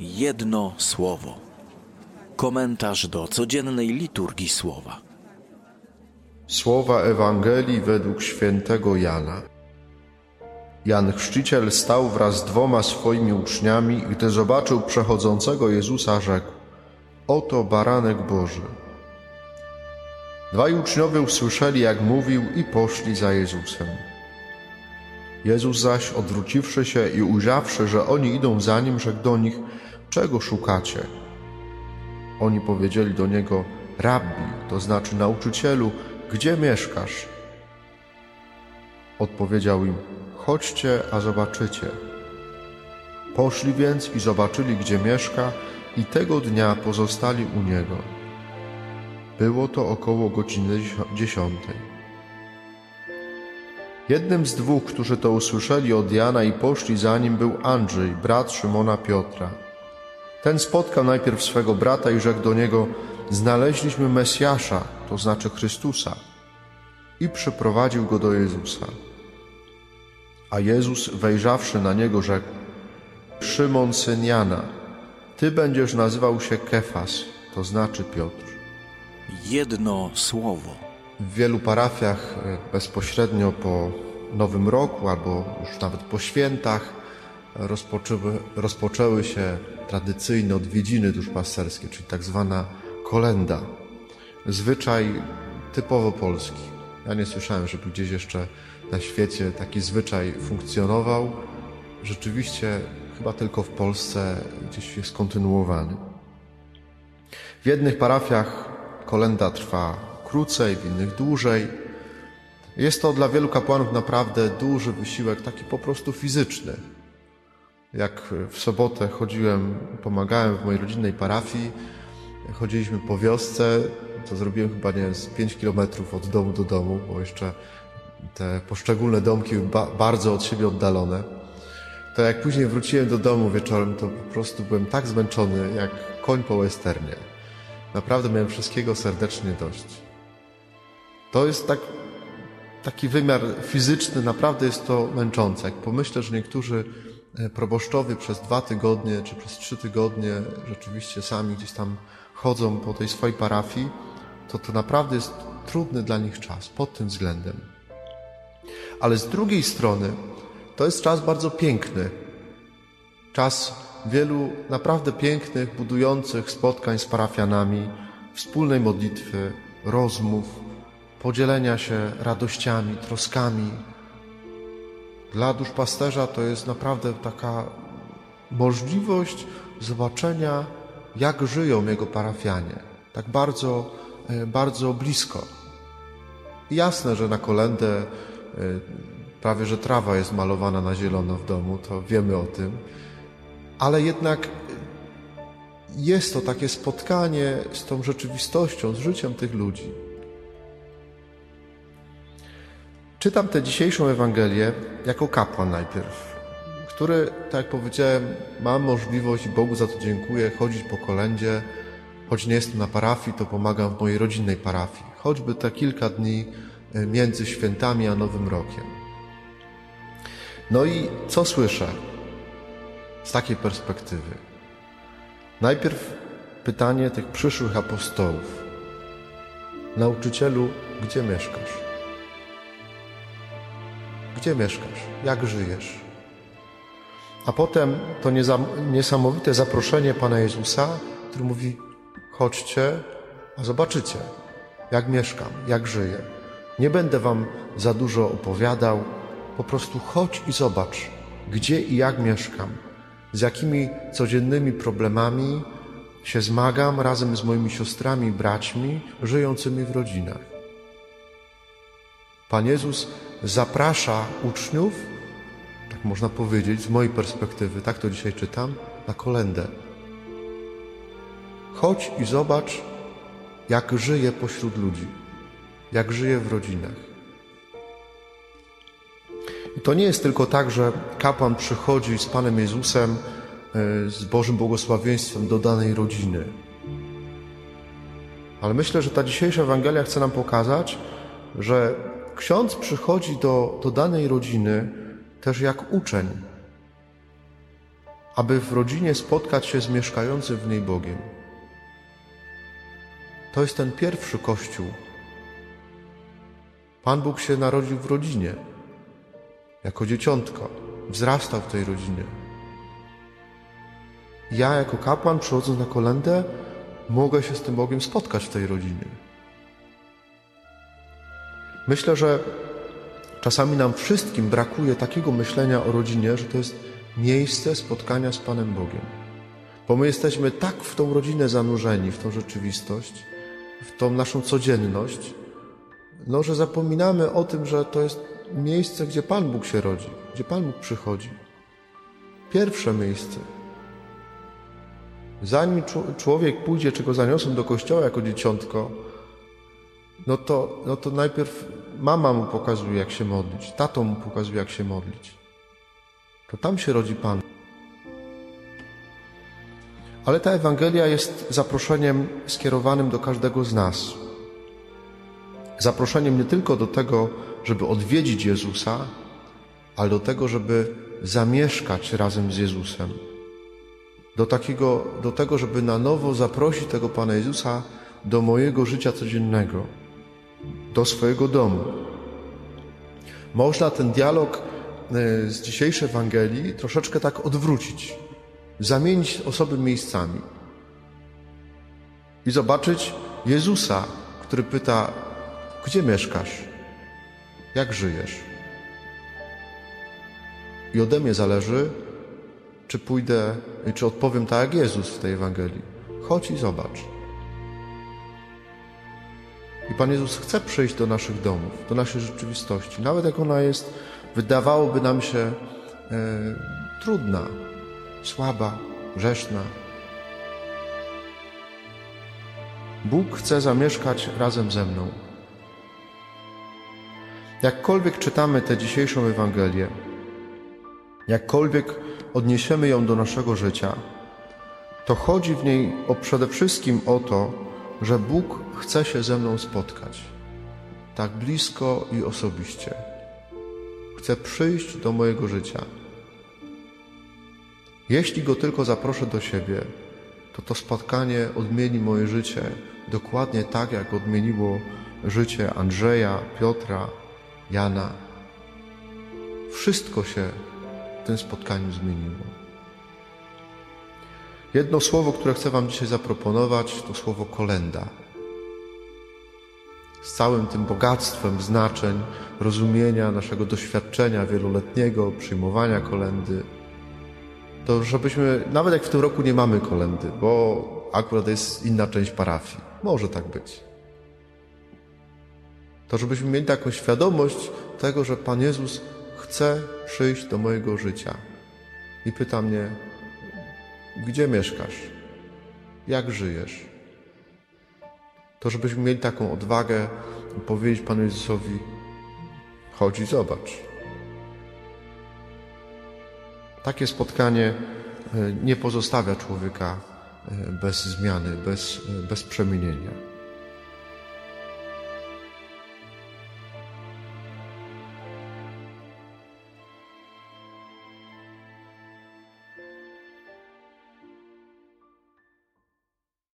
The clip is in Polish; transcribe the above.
Jedno słowo. Komentarz do codziennej liturgii słowa. Słowa Ewangelii według świętego Jana. Jan Chrzciciel stał wraz z dwoma swoimi uczniami gdy zobaczył przechodzącego Jezusa, rzekł: Oto baranek Boży. Dwaj uczniowie usłyszeli, jak mówił, i poszli za Jezusem. Jezus zaś, odwróciwszy się i ujrzawszy, że oni idą za nim, rzekł do nich: Czego szukacie? Oni powiedzieli do niego: Rabbi, to znaczy nauczycielu, gdzie mieszkasz? Odpowiedział im: Chodźcie, a zobaczycie. Poszli więc i zobaczyli, gdzie mieszka, i tego dnia pozostali u niego. Było to około godziny dziesiątej. Jednym z dwóch, którzy to usłyszeli od Jana i poszli za nim, był Andrzej, brat Szymona Piotra. Ten spotkał najpierw swego brata i rzekł do niego: Znaleźliśmy Mesjasza, to znaczy Chrystusa, i przyprowadził go do Jezusa. A Jezus, wejrzawszy na niego, rzekł: Szymon syn Jana, ty będziesz nazywał się Kefas, to znaczy Piotr. Jedno słowo. W wielu parafiach e, bezpośrednio po Nowym Roku albo już nawet po świętach rozpoczęły, rozpoczęły się tradycyjne odwiedziny duszpasterskie, czyli tak zwana kolenda. Zwyczaj typowo polski. Ja nie słyszałem, żeby gdzieś jeszcze na świecie taki zwyczaj funkcjonował. Rzeczywiście chyba tylko w Polsce gdzieś jest kontynuowany. W jednych parafiach kolenda trwa krócej, w innych dłużej. Jest to dla wielu kapłanów naprawdę duży wysiłek, taki po prostu fizyczny. Jak w sobotę chodziłem, pomagałem w mojej rodzinnej parafii, chodziliśmy po wiosce, to zrobiłem chyba, nie wiem, z 5 kilometrów od domu do domu, bo jeszcze te poszczególne domki były ba bardzo od siebie oddalone. To jak później wróciłem do domu wieczorem, to po prostu byłem tak zmęczony, jak koń po westernie. Naprawdę miałem wszystkiego serdecznie dość. To jest tak, taki wymiar fizyczny, naprawdę jest to męczące. Jak pomyślę, że niektórzy proboszczowie przez dwa tygodnie czy przez trzy tygodnie rzeczywiście sami gdzieś tam chodzą po tej swojej parafii, to to naprawdę jest trudny dla nich czas pod tym względem. Ale z drugiej strony to jest czas bardzo piękny. Czas wielu naprawdę pięknych, budujących spotkań z parafianami, wspólnej modlitwy, rozmów, podzielenia się radościami, troskami. Dla duszpasterza to jest naprawdę taka możliwość zobaczenia, jak żyją jego parafianie, tak bardzo, e, bardzo blisko. jasne, że na kolendę e, prawie że trawa jest malowana na zielono w domu, to wiemy o tym, ale jednak jest to takie spotkanie z tą rzeczywistością, z życiem tych ludzi. Czytam tę dzisiejszą Ewangelię jako kapłan najpierw, który, tak jak powiedziałem, mam możliwość i Bogu za to dziękuję, chodzić po kolędzie, choć nie jestem na parafii, to pomagam w mojej rodzinnej parafii, choćby te kilka dni e, między świętami a Nowym Rokiem. No i co słyszę z takiej perspektywy? Najpierw pytanie tych przyszłych apostołów. Nauczycielu, gdzie mieszkasz? Gdzie mieszkasz? Jak żyjesz? A potem to niesamowite zaproszenie Pana Jezusa, który mówi: chodźcie, a zobaczycie, jak mieszkam, jak żyję. Nie będę Wam za dużo opowiadał, po prostu chodź i zobacz, gdzie i jak mieszkam, z jakimi codziennymi problemami się zmagam razem z moimi siostrami i braćmi żyjącymi w rodzinach. Pan Jezus zaprasza uczniów, tak można powiedzieć, z mojej perspektywy, tak to dzisiaj czytam, na kolendę. Chodź i zobacz, jak żyje pośród ludzi, jak żyje w rodzinach. I to nie jest tylko tak, że kapłan przychodzi z Panem Jezusem, e, z Bożym błogosławieństwem do danej rodziny. Ale myślę, że ta dzisiejsza Ewangelia chce nam pokazać, że ksiądz przychodzi do, do danej rodziny też jak uczeń, aby w rodzinie spotkać się z mieszkającym w niej Bogiem. To jest ten pierwszy Kościół. Pan Bóg się narodził w rodzinie, jako dzieciątko, wzrastał w tej rodzinie. Ja, jako kapłan, przychodząc na kolendę, mogę się z tym Bogiem spotkać w tej rodzinie. Myślę, że czasami nam wszystkim brakuje takiego myślenia o rodzinie, że to jest miejsce spotkania z Panem Bogiem. Bo my jesteśmy tak w tą rodzinę zanurzeni, w tą rzeczywistość, w tą naszą codzienność, no, że zapominamy o tym, że to jest miejsce, gdzie Pan Bóg się rodzi, gdzie Pan Bóg przychodzi. Pierwsze miejsce. Zanim człowiek pójdzie, czy go zaniosą do kościoła jako dzieciątko, no to, no to najpierw mama mu pokazuje, jak się modlić, tato mu pokazuje, jak się modlić. To tam się rodzi Pan. Ale ta Ewangelia jest zaproszeniem skierowanym do każdego z nas. Zaproszeniem nie tylko do tego, żeby odwiedzić Jezusa, ale do tego, żeby zamieszkać razem z Jezusem. Do, takiego, do tego, żeby na nowo zaprosić tego Pana Jezusa do mojego życia codziennego, do swojego domu. Można ten dialog e, z dzisiejszej Ewangelii troszeczkę tak odwrócić, zamienić osoby miejscami i zobaczyć Jezusa, który pyta: Gdzie mieszkasz? Jak żyjesz? I ode mnie zależy, czy pójdę czy odpowiem tak jak Jezus w tej Ewangelii. Chodź i zobacz. I Pan Jezus chce przyjść do naszych domów, do naszej rzeczywistości, nawet jak ona jest, wydawałoby nam się e, trudna, słaba, grzeszna. Bóg chce zamieszkać razem ze mną. Jakkolwiek czytamy tę dzisiejszą Ewangelię, jakkolwiek odniesiemy ją do naszego życia, to chodzi w niej o przede wszystkim o to, że Bóg chce się ze mną spotkać tak blisko i osobiście. Chce przyjść do mojego życia. Jeśli go tylko zaproszę do siebie, to to spotkanie odmieni moje życie dokładnie tak, jak odmieniło życie Andrzeja, Piotra, Jana. Wszystko się w tym spotkaniu zmieniło. Jedno słowo, które chcę Wam dzisiaj zaproponować, to słowo kolenda. Z całym tym bogactwem znaczeń, rozumienia naszego doświadczenia wieloletniego, przyjmowania kolendy, to żebyśmy, nawet jak w tym roku nie mamy kolendy, bo akurat jest inna część parafii, może tak być, to żebyśmy mieli taką świadomość tego, że Pan Jezus chce przyjść do mojego życia i pyta mnie, gdzie mieszkasz? Jak żyjesz? To żebyśmy mieli taką odwagę powiedzieć Panu Jezusowi: chodź i zobacz. Takie spotkanie e, nie pozostawia człowieka e, bez zmiany, bez, e, bez przemienienia.